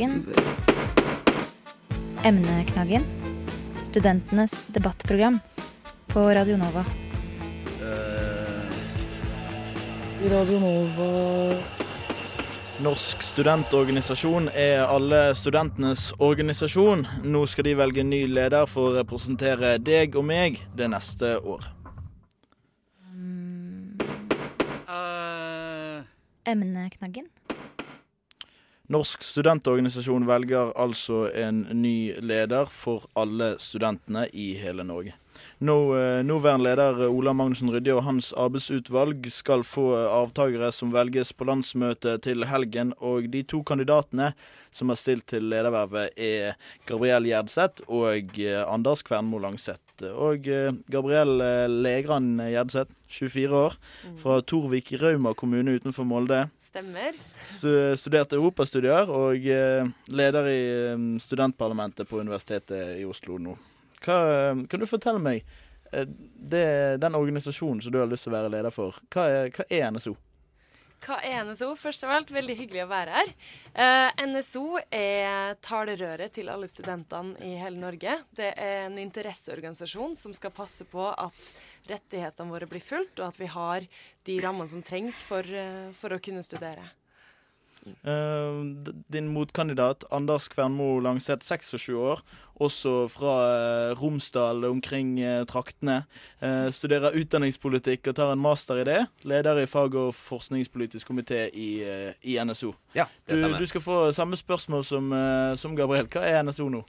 Emneknaggen. Emneknaggen. Studentenes debattprogram på Radio Nova. Radio Nova Norsk studentorganisasjon er alle studentenes organisasjon. Nå skal de velge ny leder for å representere deg og meg det neste året. Emneknaggen. Norsk studentorganisasjon velger altså en ny leder for alle studentene i hele Norge. Nå, eh, nåværende leder Ola Magnussen Rydje og hans arbeidsutvalg skal få avtakere som velges på landsmøtet til helgen, og de to kandidatene som har stilt til ledervervet, er Gabriel Gjerdseth og eh, Anders Kvernmo Langseth. Og eh, Gabriel eh, Legran Gjerdseth, 24 år, fra Torvik i Rauma kommune utenfor Molde. Stemmer. Stu- Studerte europastudier og eh, leder i eh, studentparlamentet på Universitetet i Oslo nå. Hva, eh, kan du fortelle meg, det, den organisasjonen som du har lyst til å være leder for, hva er, hva er NSO? Hva er NSO? Først av alt, veldig hyggelig å være her. Eh, NSO er talerøret til alle studentene i hele Norge. Det er en interesseorganisasjon som skal passe på at rettighetene våre blir fulgt, og at vi har de rammene som trengs for, eh, for å kunne studere. Uh, din motkandidat Anders Kvernmo Langseth, 26 år, også fra uh, Romsdal omkring uh, traktene. Eh, studerer utdanningspolitikk og tar en master i det. Leder i fag- og forskningspolitisk komité i, i NSO. Ja, det Du, stemmer. du skal få samme spørsmål som, som Gabriel. Hva er NSO nå?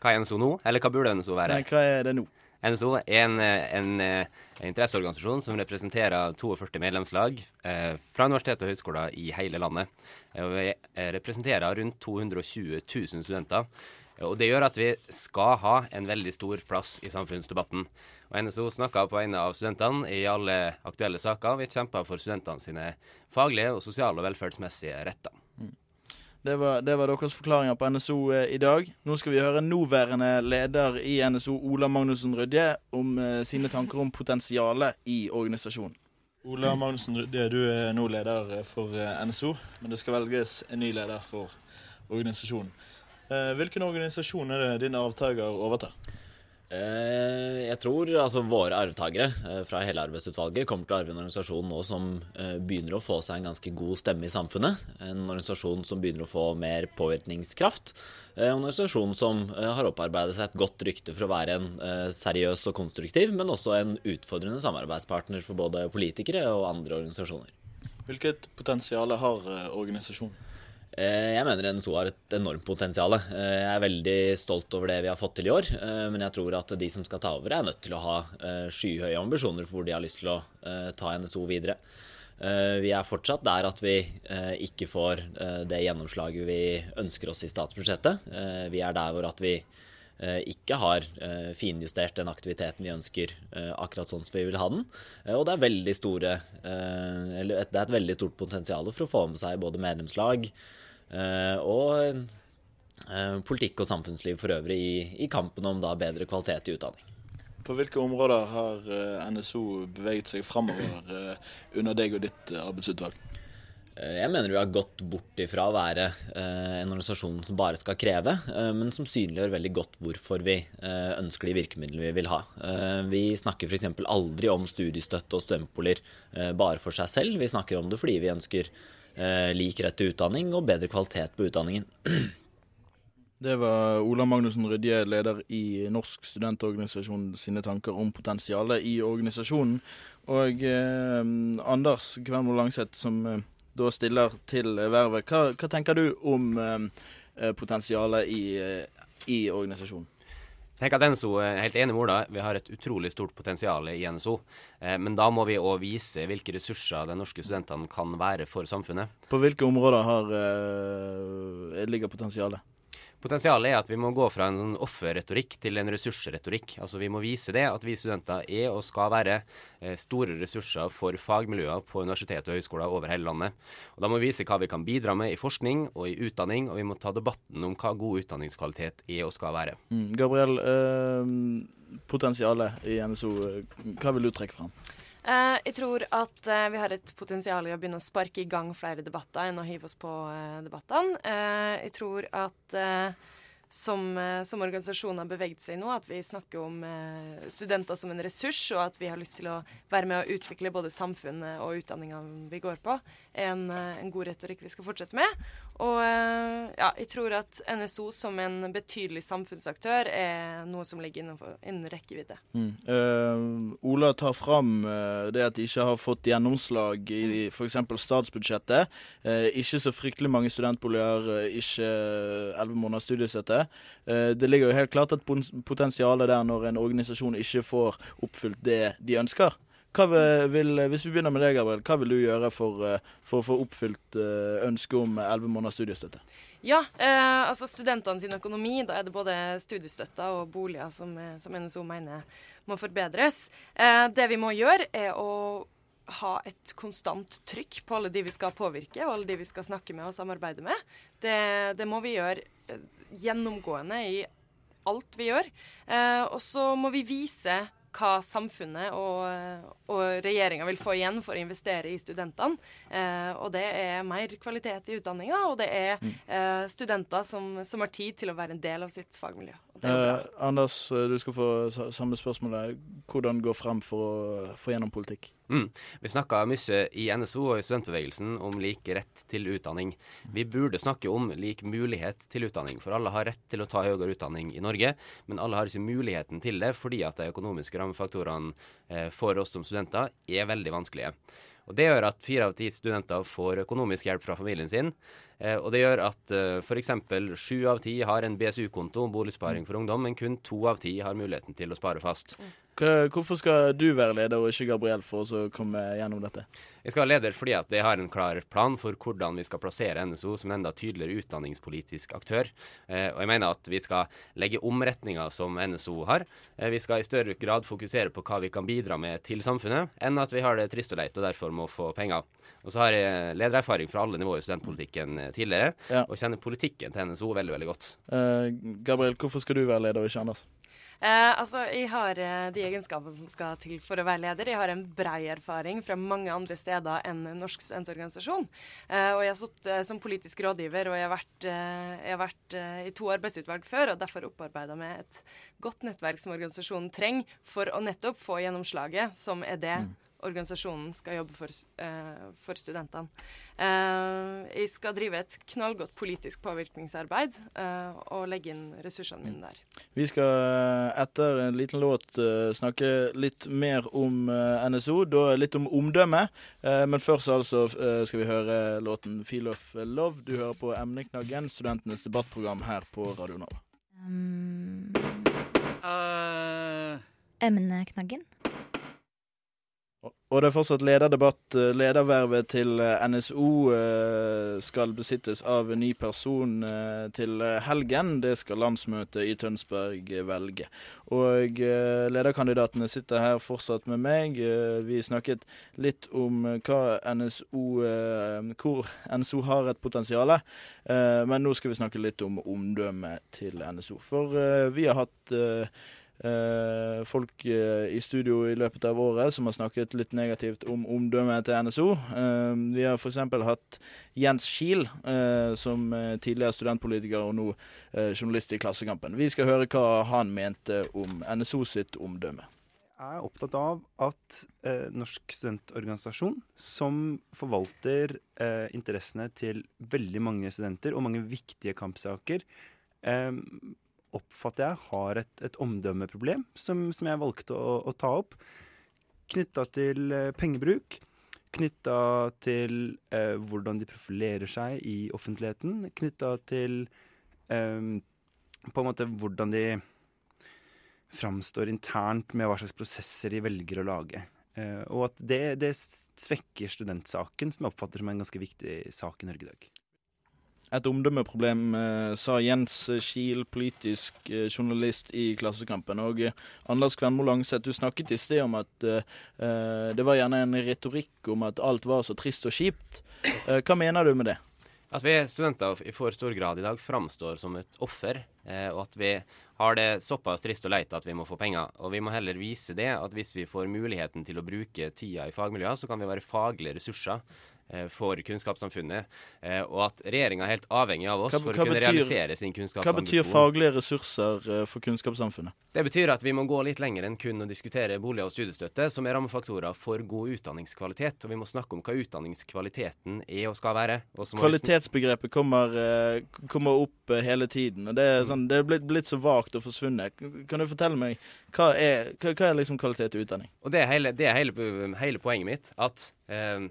Hva er NSO nå, eller hva burde NSO være? Nei, hva er det nå? NSO er en, en, en interesseorganisasjon som representerer 42 medlemslag eh, fra universitet og høyskoler i hele landet. Eh, vi eh, representerer rundt 220 000 studenter. Og Det gjør at vi skal ha en veldig stor plass i samfunnsdebatten. Og NSO snakker på vegne av studentene i alle aktuelle saker. Vi kjemper for studentene sine faglige, og sosiale og velferdsmessige retter. Det var, det var deres forklaringer på NSO eh, i dag. Nå skal vi høre nåværende leder i NSO, Ola Magnussen Rydje, om eh, sine tanker om potensialet i organisasjonen. Ola Magnussen Rydje, du er nå leder for eh, NSO, men det skal velges en ny leder for organisasjonen. Eh, Hvilken organisasjon er det din avtaker overtar? Eh, jeg tror altså våre arvtakere eh, fra hele arbeidsutvalget kommer til å arve en organisasjon nå som eh, begynner å få seg en ganske god stemme i samfunnet. En organisasjon som begynner å få mer påvirkningskraft. En organisasjon som har opparbeidet seg et godt rykte for å være en seriøs og konstruktiv, men også en utfordrende samarbeidspartner for både politikere og andre organisasjoner. Hvilket potensial har organisasjonen? Eh, Jeg mener NSO har et enormt potensial. Eh, Jeg er veldig stolt over det vi har fått til i år, eh, men jeg tror at de som skal ta over, er nødt til å ha skyhøye ambisjoner for hvor de har lyst til å ta NSO videre. Vi er fortsatt der at vi ikke får det gjennomslaget vi ønsker oss i statsbudsjettet. Vi er der hvor at vi ikke har eh, finjustert den aktiviteten vi ønsker eh, akkurat sånn som vi vil ha den. Eh, Og det er, store, eh, det er et veldig stort potensial for å få med seg både medlemslag eh, og eh, politikk og samfunnsliv for øvrig i, i kampen om bedre kvalitet i utdanning. På hvilke områder har eh, NSO beveget seg framover eh, under deg og ditt eh, arbeidsutvalg? Eh, Jeg mener vi har gått bort ifra å være eh, en organisasjon som bare skal kreve, eh, men som synliggjør veldig godt hvorfor vi ønsker de virkemidlene vi vil ha. Vi snakker f.eks. aldri om studiestøtte og eh, bare for seg selv. Vi snakker om det fordi vi ønsker lik rett til utdanning og bedre kvalitet på utdanningen. Det var Ola Magnussen Rydje, leder i Norsk studentorganisasjon, sine tanker om potensialet i organisasjonen. Og eh, Anders Kvernmo Langseth, som eh, da stiller til vervet. Hva, hva tenker du om eh, eh, potensialet i, eh, i organisasjonen? Tenker at NSO er helt enig med Ola. Vi har et utrolig stort potensial i NSO. Eh, men da må vi òg vise hvilke ressurser de norske studentene kan være for samfunnet. På hvilke områder har, eh, ligger potensialet? Potensialet er at vi må gå fra en sånn offerretorikk til en ressursretorikk. Altså Vi må vise det at vi studenter er og skal være eh, store ressurser for fagmiljøer på universitet og høyskoler over hele landet. Og Da må vi vise hva vi kan bidra med i forskning og i utdanning, og vi må ta debatten om hva god utdanningskvalitet er og skal være. Mm. Gabriel, eh, potensialet i NSO, eh, hva vil du trekke fram? Eh, jeg tror at eh, vi har et potensial i å begynne å sparke i gang flere debatter enn å hive oss på eh, debattene. Jeg tror at som, eh, som organisasjonen har beveget seg nå, at vi snakker om eh, studenter som en ressurs, og at vi har lyst til å være med å utvikle både samfunnet og utdanninga vi går på, er en, eh, en god retorikk vi skal fortsette med. Og ja, jeg tror at NSO som en betydelig samfunnsaktør er noe som ligger innenfor, innen rekkevidde. Mm. Eh, Ola tar fram det at de ikke har fått gjennomslag i f.eks. statsbudsjettet. Eh, ikke så fryktelig mange studentboliger, ikke elleve måneders studiestøtte. Eh, det ligger jo helt klart et potensial der når en organisasjon ikke får oppfylt det de ønsker. Vil, vil, hvis vi begynner med deg, Gabriel, hva vil du gjøre for, eh, for å få oppfylt eh, ønsket om elleve måneders studiestøtte? Ja, eh, altså studentene sin økonomi, da er det både studiestøtta og boliger som, eh, som NSO mener må forbedres. Eh, det vi må gjøre, er å ha et konstant trykk på alle de vi skal påvirke, og alle de vi skal snakke med og samarbeide med. Det, det må vi gjøre eh, gjennomgående i alt vi gjør. Eh, og så må vi vise hva samfunnet og, og regjeringa vil få igjen for å investere i studentene. Eh, og det er mer kvalitet i utdanninga, og det er eh, studenter som, som har tid til å være en del av sitt fagmiljø. Eh, Anders, eh, du skal få samme spørsmål. Hvordan gå frem for å få gjennom politikk? Mm. Vi snakka mye i NSO og i studentbevegelsen om lik rett til utdanning. Vi burde snakke om lik mulighet til utdanning, for alle har rett til å ta høyere utdanning i Norge, men alle har ikke muligheten til det fordi at de økonomiske rammefaktorene eh, for oss som studenter er veldig vanskelige. Og Det gjør at fire av ti studenter får økonomisk hjelp fra familien sin. Eh, og det gjør at eh, f.eks. sju av ti har en BSU-konto, boligsparing for ungdom, men kun to av ti har muligheten til å spare fast. Hva- Hvorfor skal du være leder og ikke Gabriel for å komme gjennom dette? Jeg skal være leder fordi at jeg har en klar plan for hvordan vi skal plassere NSO som en enda tydeligere utdanningspolitisk aktør. Eh, og jeg mener at vi skal legge om retninga som NSO har. Eh, vi skal i større grad fokusere på hva vi kan bidra med til samfunnet, enn at vi har det trist og leit og derfor må få penger. Og så har jeg ledererfaring fra alle nivåer i studentpolitikken eh, tidligere, Ja. og kjenner politikken til NSO veldig, veldig godt. Eh, Gabriel, hvorfor skal du være leder og ikke Anders? Eh, altså, jeg har eh, de egenskapene som skal til for å være leder. Jeg har en brei erfaring fra mange andre steder enn Norsk studentorganisasjon. Eh, og jeg har sittet eh, som politisk rådgiver, og jeg har vært, eh, jeg har vært i to arbeidsutvalg før, og derfor opparbeida meg et godt nettverk som organisasjonen trenger for å nettopp få gjennomslaget, som er det organisasjonen skal jobbe for, eh, for studentene. Eh, jeg skal drive et knallgodt politisk påvirkningsarbeid eh, og legge inn ressursene mine der. Vi skal eh, etter en liten låt eh, snakke litt mer om eh, NSO, da litt om omdømme. Eh, Men først altså skal vi høre låten 'Feel of Love'. Du hører på Emneknaggen, studentenes debattprogram her på Radio Nova. Um, Uh. emneknaggen. Og- det er fortsatt lederdebatt. Eh, Ledervervet til eh, NSO eh, skal besittes av en ny person til helgen. Det skal landsmøtet i Tønsberg velge. Og lederkandidatene sitter her fortsatt med meg. Vi snakket litt om hva NSO Hvor NSO har et potensial. Men nå skal vi snakke litt om omdømmet til NSO. For vi har hatt folk eh, i studio i løpet av året som har snakket litt negativt om omdømmet til NSO. Eh, vi har f.eks. hatt Jens Kiel, eh, som eh, tidligere studentpolitiker og nå eh, journalist i Klassekampen. Vi skal høre hva han mente om NSO sitt omdømme. Jeg er opptatt av at eh, Norsk studentorganisasjon, som forvalter eh, interessene til veldig mange studenter og mange viktige kampsaker, eh, oppfatter jeg har et, et omdømmeproblem som, som jeg valgte å, å ta opp, knytta til eh, pengebruk. Knytta til eh, hvordan de profilerer seg i offentligheten. Knytta til eh, på en måte hvordan de framstår internt med hva slags prosesser de velger å lage. Eh, og at det, det svekker studentsaken, som jeg oppfatter som en ganske viktig sak i Norge i dag. Et omdømmeproblem, eh, sa Jens Kiel, politisk eh, journalist i Klassekampen. Og eh, Anders Kvenmo Langseth, du snakket i sted om at det var gjerne en retorikk om at alt var så trist og kjipt. Hva mener du med det? At vi studenter i for stor grad i dag framstår som et offer, og at vi har det såpass trist og leit at vi må få penger. Og vi må heller vise det at hvis vi får muligheten til å bruke tida i fagmiljøer, så kan vi være faglige ressurser for kunnskapssamfunnet. Eh, og at regjeringa er helt avhengig av oss Hva- for å kunne betyr- realisere sin Hva betyr faglige ressurser eh, for kunnskapssamfunnet? Det betyr at vi må gå litt lenger enn kun å diskutere bolig og studiestøtte, som er rammefaktorer for god utdanningskvalitet. Og vi må snakke om hva utdanningskvaliteten er og skal være. Og Kvalitetsbegrepet kommer, eh, kommer opp eh, hele tiden. og Det er, sånn, det er blitt, blitt så vagt og forsvunnet. Kan du fortelle meg hva er, hva, hva er liksom kvalitet i utdanning? Og det er hele, det er hele, hele poenget mitt. At eh,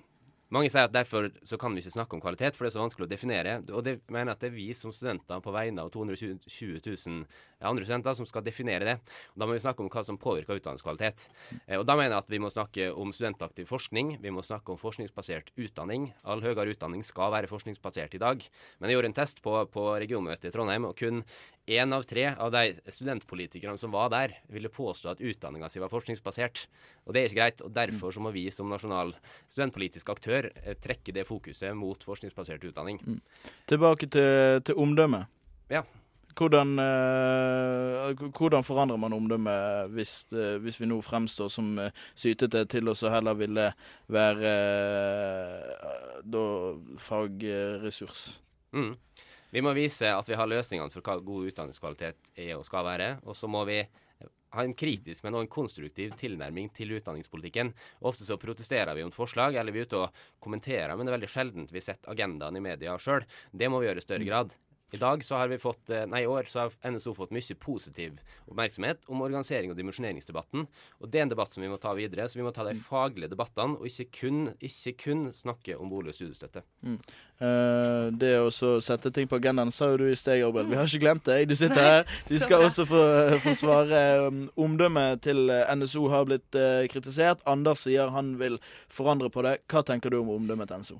mange sier at derfor så kan vi ikke snakke om kvalitet, for det er så vanskelig å definere. Og det mener at det er vi som studenter på vegne av 220 000 andre studenter som skal definere det. Og da må vi snakke om hva som påvirker utdanningskvalitet. Eh, og da mener jeg at vi må snakke om studentaktiv forskning. Vi må snakke om forskningsbasert utdanning. All høyere utdanning skal være forskningsbasert i dag. Men jeg gjorde en test på, på regionmøtet i Trondheim, og kun én av tre av de studentpolitikerne som var der, ville påstå at utdanninga si var forskningsbasert. Og det er ikke greit. og Derfor så må vi som nasjonal studentpolitisk aktør eh, trekke det fokuset mot forskningsbasert utdanning. Tilbake til, til omdømme. Ja. Hvordan, eh, hvordan forandrer man omdømmet hvis, eh, hvis vi nå fremstår som eh, sytete til oss og heller ville være eh, da fagressurs? Mm. Vi må vise at vi har løsningene for hva god utdanningskvalitet er og skal være. Og så må vi ha en kritisk, men også en konstruktiv tilnærming til utdanningspolitikken. Ofte så protesterer vi mot forslag, eller vi er ute og kommenterer, men det er veldig sjeldent vi setter agendaen i media sjøl. Det må vi gjøre i større grad. I dag så har vi fått, eh, nei i år så har NSO fått mye positiv oppmerksomhet om organisering og dimensjoneringsdebatten. Og det er en debatt som vi må ta videre, så vi må ta de faglige debattene, og ikke kun, ikke kun snakke om bolig og studiestøtte. Eh, det å sette ting på agendaen, sa jo du i sted, Gabriel. Vi har ikke glemt deg. Du sitter her. Du skal også få, få svare. Um, Omdømmet til eh, NSO har blitt uh, kritisert. Anders sier han vil forandre på det. Hva tenker du om omdømmet til NSO?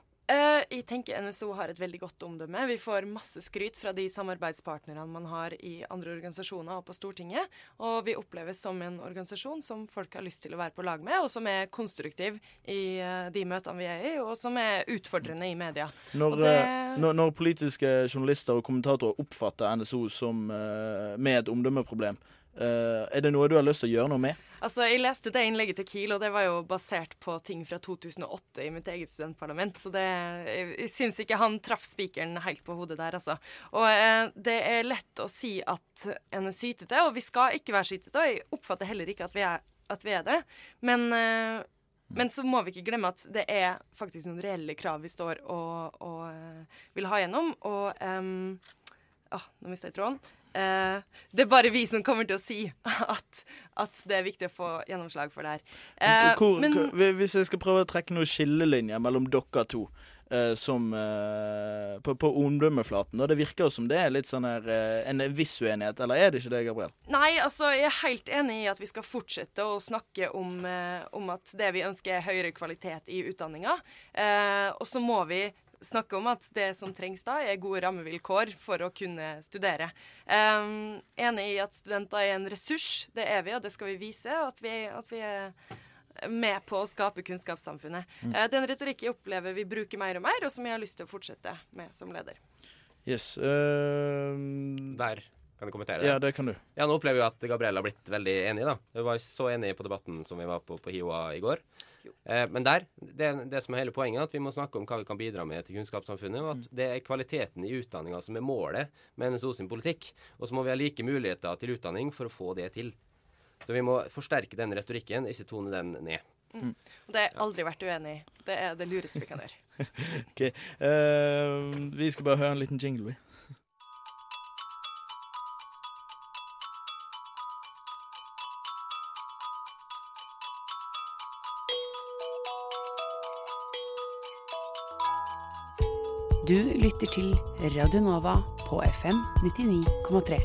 Jeg tenker NSO har et veldig godt omdømme. Vi får masse skryt fra de samarbeidspartnerne man har i andre organisasjoner og på Stortinget. Og vi oppleves som en organisasjon som folk har lyst til å være på lag med, og som er konstruktiv i eh, de møtene vi er i, og som er utfordrende i media. Når, det- eh, når, når politiske journalister og kommentatorer oppfatter NSO som eh, med et omdømmeproblem, er det noe du har lyst til å gjøre noe med? Altså, Jeg leste det innlegget til Kiel, og det var jo basert på ting fra 2008 i mitt eget studentparlament. Så det, jeg, jeg syns ikke han traff spikeren helt på hodet der, altså. Og eh, det er lett å si at en er sytete, og vi skal ikke være sytete. Og jeg oppfatter heller ikke at vi er, at vi er det. Men, eh, men så må vi ikke glemme at det er faktisk noen reelle krav vi står og, og eh, vil ha gjennom. Og um, å, nå mista jeg tråden. Eh, det er bare vi som kommer til å si at, at det er viktig å få gjennomslag for det her. Eh, Hvor, men hvor, hvis jeg skal prøve å trekke noen skillelinjer mellom dere to eh, som på, på omdømmeflaten, og det virker jo som det er litt sånn her en viss uenighet, eller er det ikke det, Gabriel? Nei, altså, jeg er helt enig i at vi skal fortsette å snakke om, om at det vi ønsker er høyere kvalitet i utdanninga. Eh, og så må vi snakke om at det som trengs da, er gode rammevilkår for å kunne studere. Um, enig i at studenter er en ressurs. Det er vi, og det skal vi vise. og At vi, at vi er med på å skape kunnskapssamfunnet. Mm. det er en retorikk jeg opplever vi bruker mer og mer, og som jeg har lyst til å fortsette med som leder. Yes. Uh... Der kan jeg kommentere det. ja, det kan du. Ja, nå opplever vi at Gabrielle har blitt veldig enig, da. Vi var så enige på debatten som vi var på på HiOA i går. Eh, men der, det, det som er hele poenget, er at vi må snakke om hva vi kan bidra med til kunnskapssamfunnet. Og at det er kvaliteten i utdanninga som er målet med NSO sin politikk. Og så må vi ha like muligheter til utdanning for å få det til. Så vi må forsterke den retorikken, ikke tone den ned. Mm. det har jeg aldri vært uenig i. Det er det lureste vi kan gjøre. Ok, Uh, Vi skal bare høre en liten jingle, Du lytter til Radio Nova på FM 99,3.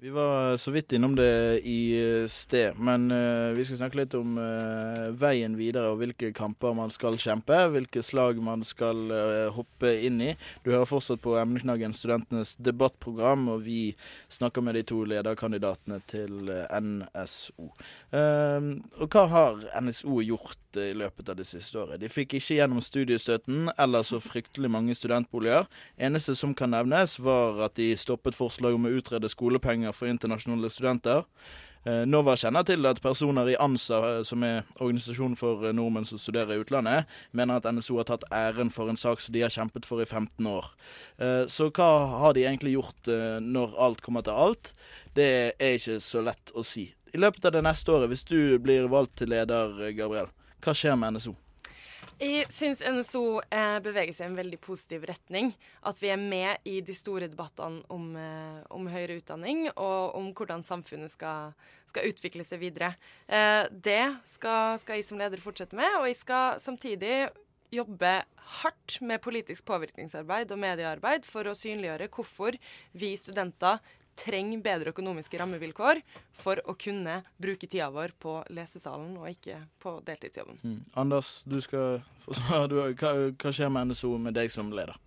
Vi var så vidt innom det i eh, sted, men uh, vi skal snakke litt om uh, veien videre og hvilke kamper man skal kjempe, hvilke slag man skal uh, hoppe inn i. Du hører fortsatt på emneknaggen Studentenes debattprogram, og vi snakker med de to lederkandidatene til NSO. Eh, og hva har NSO gjort eh, i løpet av det siste året. De fikk ikke gjennom studiestøtten eller så fryktelig mange studentboliger. Eneste som kan nevnes, var at de stoppet forslag om å utrede skolepenger for internasjonale studenter. Eh, Nova kjenner til at personer i ANSA, eh, som er organisasjonen for nordmenn som studerer i utlandet, mener at NSO har tatt æren for en sak som de har kjempet for i 15 år. Så hva har de egentlig gjort når alt kommer til alt? Det er ikke så lett å si. I løpet av det neste året, hvis du blir valgt til leder, Gabriel, hva skjer med NSO? Jeg syns NSO eh, beveger seg i en veldig positiv retning. At vi er med i de store debattene om, eh, om høyere utdanning og om hvordan samfunnet skal, skal utvikle seg videre. Eh, det skal, skal jeg som leder fortsette med, og jeg skal samtidig jobbe hardt med politisk påvirkningsarbeid og mediearbeid for å synliggjøre hvorfor vi studenter trenger bedre økonomiske rammevilkår for å kunne bruke tida vår på lesesalen og ikke på deltidsjobben. Mm. Anders, du skal få svare. Hva, hva skjer med NSO med deg som leder?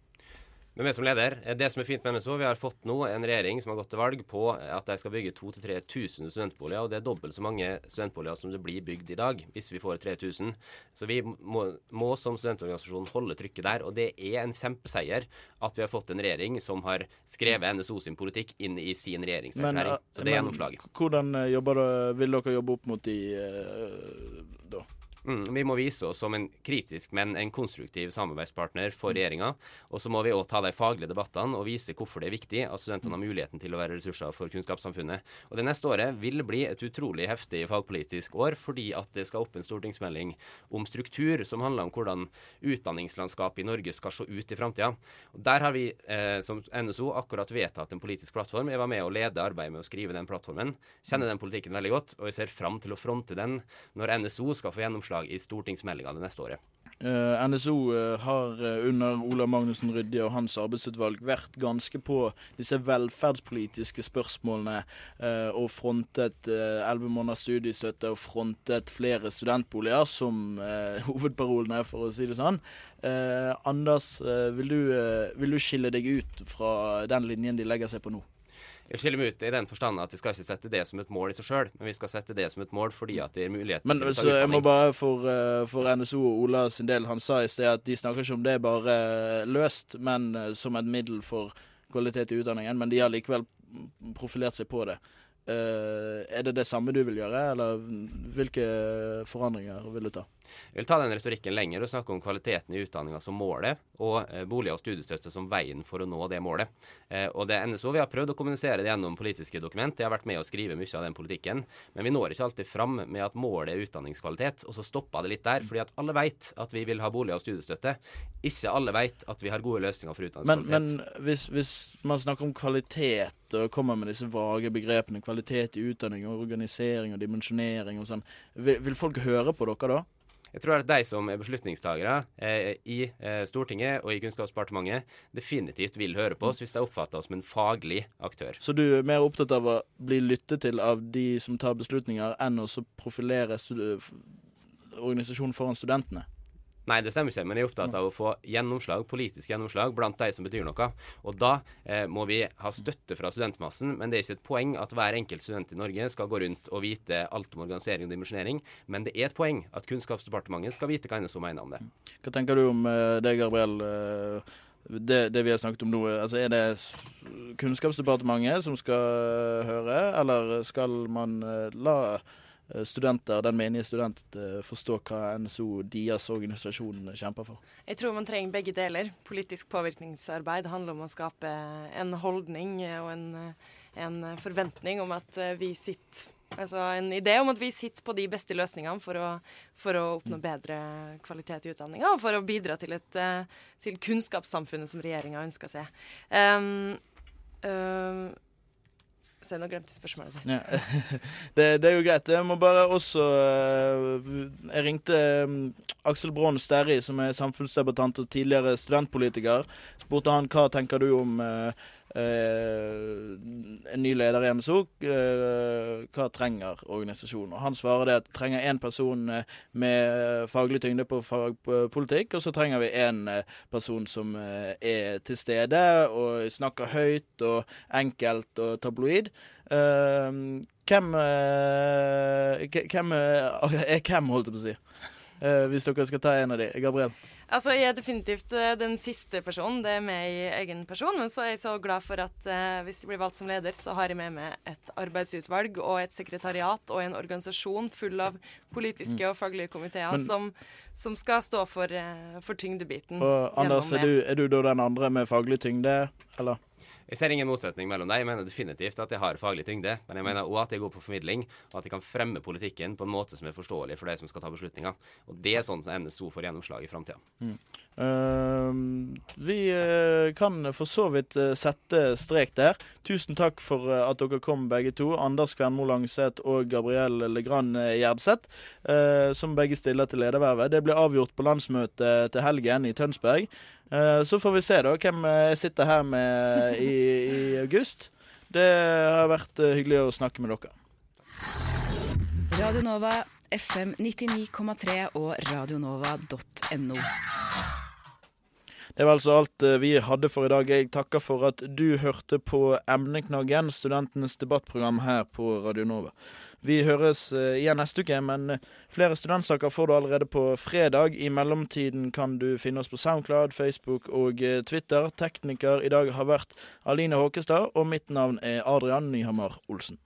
Med vi som leder, eh, det som er fint med NSO, vi har fått nå en regjering som har gått til valg på at de skal bygge 2000-3000 studentboliger, og det er dobbelt så mange studentboliger som det blir bygd i dag, hvis vi får 3000. Så vi må, må som studentorganisasjon holde trykket der, og det er en kjempeseier at vi har fått en regjering som har skrevet NSO sin politikk inn i sin regjeringserklæring. eh, Så det er gjennomslaget. Hvordan eh, jobber vil dere jobbe opp mot de eh, da? Mm, vi må vise oss som en kritisk, men en konstruktiv samarbeidspartner for Mm. regjeringa. Og så må vi òg ta de faglige debattene og vise hvorfor det er viktig at studentene har muligheten til å være ressurser for kunnskapssamfunnet. Og Det neste året vil bli et utrolig heftig fagpolitisk år, fordi at det skal opp en stortingsmelding om struktur, som handler om hvordan utdanningslandskapet i Norge skal se ut i framtida. Der har vi eh, som NSO akkurat vedtatt en politisk plattform. Jeg var med å lede arbeidet med å skrive den plattformen. Kjenner den politikken veldig godt, og jeg ser fram til å fronte den når NSO skal få gjennomslag i stortingsmeldinga det neste året. Eh, NSO eh, har eh, under Ola Magnussen Rydje og hans arbeidsutvalg vært ganske på disse velferdspolitiske spørsmålene og frontet elleve måneders studiestøtte og frontet flere studentboliger som hovedparolen er, for å si det sånn. Anders, vil, du, vil du skille deg ut fra den linjen de legger seg på nå? Jeg skiller meg ut i den forstand at vi skal ikke sette det som et mål i seg sjøl, men vi skal sette det som et mål fordi at det er mulighet Men til å ta så jeg må bare for, eh, for NSO og Ola sin del, han sa i sted at de snakker ikke om det bare løst, men eh, som et middel for kvalitet i utdanningen. Men de har likevel profilert seg på det. Eh, er det det samme du vil gjøre, eller hvilke forandringer vil du ta? Jeg vil ta den retorikken lenger og snakke om kvaliteten i utdanninga som målet, og eh, boliger og studiestøtte som veien for å nå det målet. Eh, og det er NSO vi har prøvd å kommunisere det gjennom politiske dokument. Jeg har vært med å skrive mye av den politikken, men vi når ikke alltid fram med at målet er utdanningskvalitet. Og så stopper det litt der, fordi at alle vet at vi vil ha boliger og studiestøtte. Ikke alle vet at vi har gode løsninger for Men, utdanningskvalitet. men hvis, hvis man snakker om kvalitet og kommer med disse vage begrepene, kvalitet i utdanning og organisering og dimensjonering og sånn, vil, vil folk høre på dere da? Jeg tror at de som er beslutningstagere eh, i eh, Stortinget og i Kunnskapsdepartementet, definitivt vil høre på oss hvis de oppfatter oss som en faglig aktør. Så du er mer opptatt av å bli lyttet til av de som tar beslutninger, enn å profilere organisasjonen foran studentene? Nei, det stemmer ikke, men jeg er opptatt av å få gjennomslag, politisk gjennomslag blant de som betyr noe. Og da eh, må vi ha støtte fra studentmassen, men det er ikke et poeng at hver enkelt student i Norge skal gå rundt og vite alt om organisering og dimensjonering, men det er et poeng at Kunnskapsdepartementet skal vite hva NSO mener om det. Hva tenker du om eh, det, Gabriel? eh, det, det vi har snakket om nå, altså er det Kunnskapsdepartementet som skal høre, eller skal man eh, la eh, studenter, den menige student, forstår forstå hva NSO, deres organisasjon, kjemper for? Jeg tror man trenger begge deler. Politisk påvirkningsarbeid handler om å skape en holdning og en, en forventning om at eh, vi sitter Altså en idé om at vi sitter på de beste løsningene for å, for å oppnå bedre kvalitet i utdanninga, og for å bidra til, et, eh, til kunnskapssamfunnet som regjeringa ønsker seg. Um, um, jeg nå glemte spørsmålet ditt. Ja. Det, det er jo greit. Jeg må bare også eh, Jeg ringte eh, Aksel Braan Sterri, som er samfunnsdebattant og tidligere studentpolitiker. Spurte han hva tenker du om eh, en ny leder i MSO, eh, hva trenger organisasjonen? Og Han svarer det at trenger én person eh, med faglig tyngde på fagpolitikk, og så trenger vi én eh, person som eh, er til stede og snakker høyt og enkelt og tabloid. Eh, hvem eh, Hvem eh, er hvem, holdt jeg på å si? Eh, hvis dere skal ta en av de. Gabriel? Altså, Jeg er definitivt eh, den siste personen. Det er meg i egen person. Men så er jeg så glad for at eh, hvis jeg blir valgt som leder, så har jeg med meg et arbeidsutvalg og et sekretariat og en organisasjon full av politiske og faglige komiteer Men- som, som skal stå for, eh, for tyngdebiten. Og Anders, er du, er du da den andre med faglig tyngde, eller? Jeg ser ingen motsetning mellom det. Jeg mener definitivt at jeg har faglig tyngde. Men jeg mener òg at jeg er god på formidling, og at jeg kan fremme politikken på en måte som er forståelig for de som skal ta beslutninger. Og det er sånn som NSO får gjennomslag i framtida. Ehm, vi eh, kan for så vidt eh, sette strek der. Tusen takk for eh, at dere kom, begge to. Anders Kvernmo Langseth og Gabriel Legrand Gjerdseth, uh, som begge stiller til ledervervet. Det blir avgjort på landsmøtet til helgen i Tønsberg. Uh, så får vi se da hvem jeg sitter her med i, i august. Det har vært eh, hyggelig å snakke med dere. Radio Nova, FM 99,3 og radionova.no. Det var altså alt eh, vi hadde for i dag. Jeg takker for at du hørte på Emneknaggen, studentenes debattprogram her på Radio Nova. Vi høres eh, igjen neste uke, men eh, flere studentsaker får du allerede på fredag. I mellomtiden kan du finne oss på Soundcloud, Facebook og eh, Twitter. Tekniker i dag har vært Aline Håkestad, og mitt navn er Adrian Nyhammer Olsen.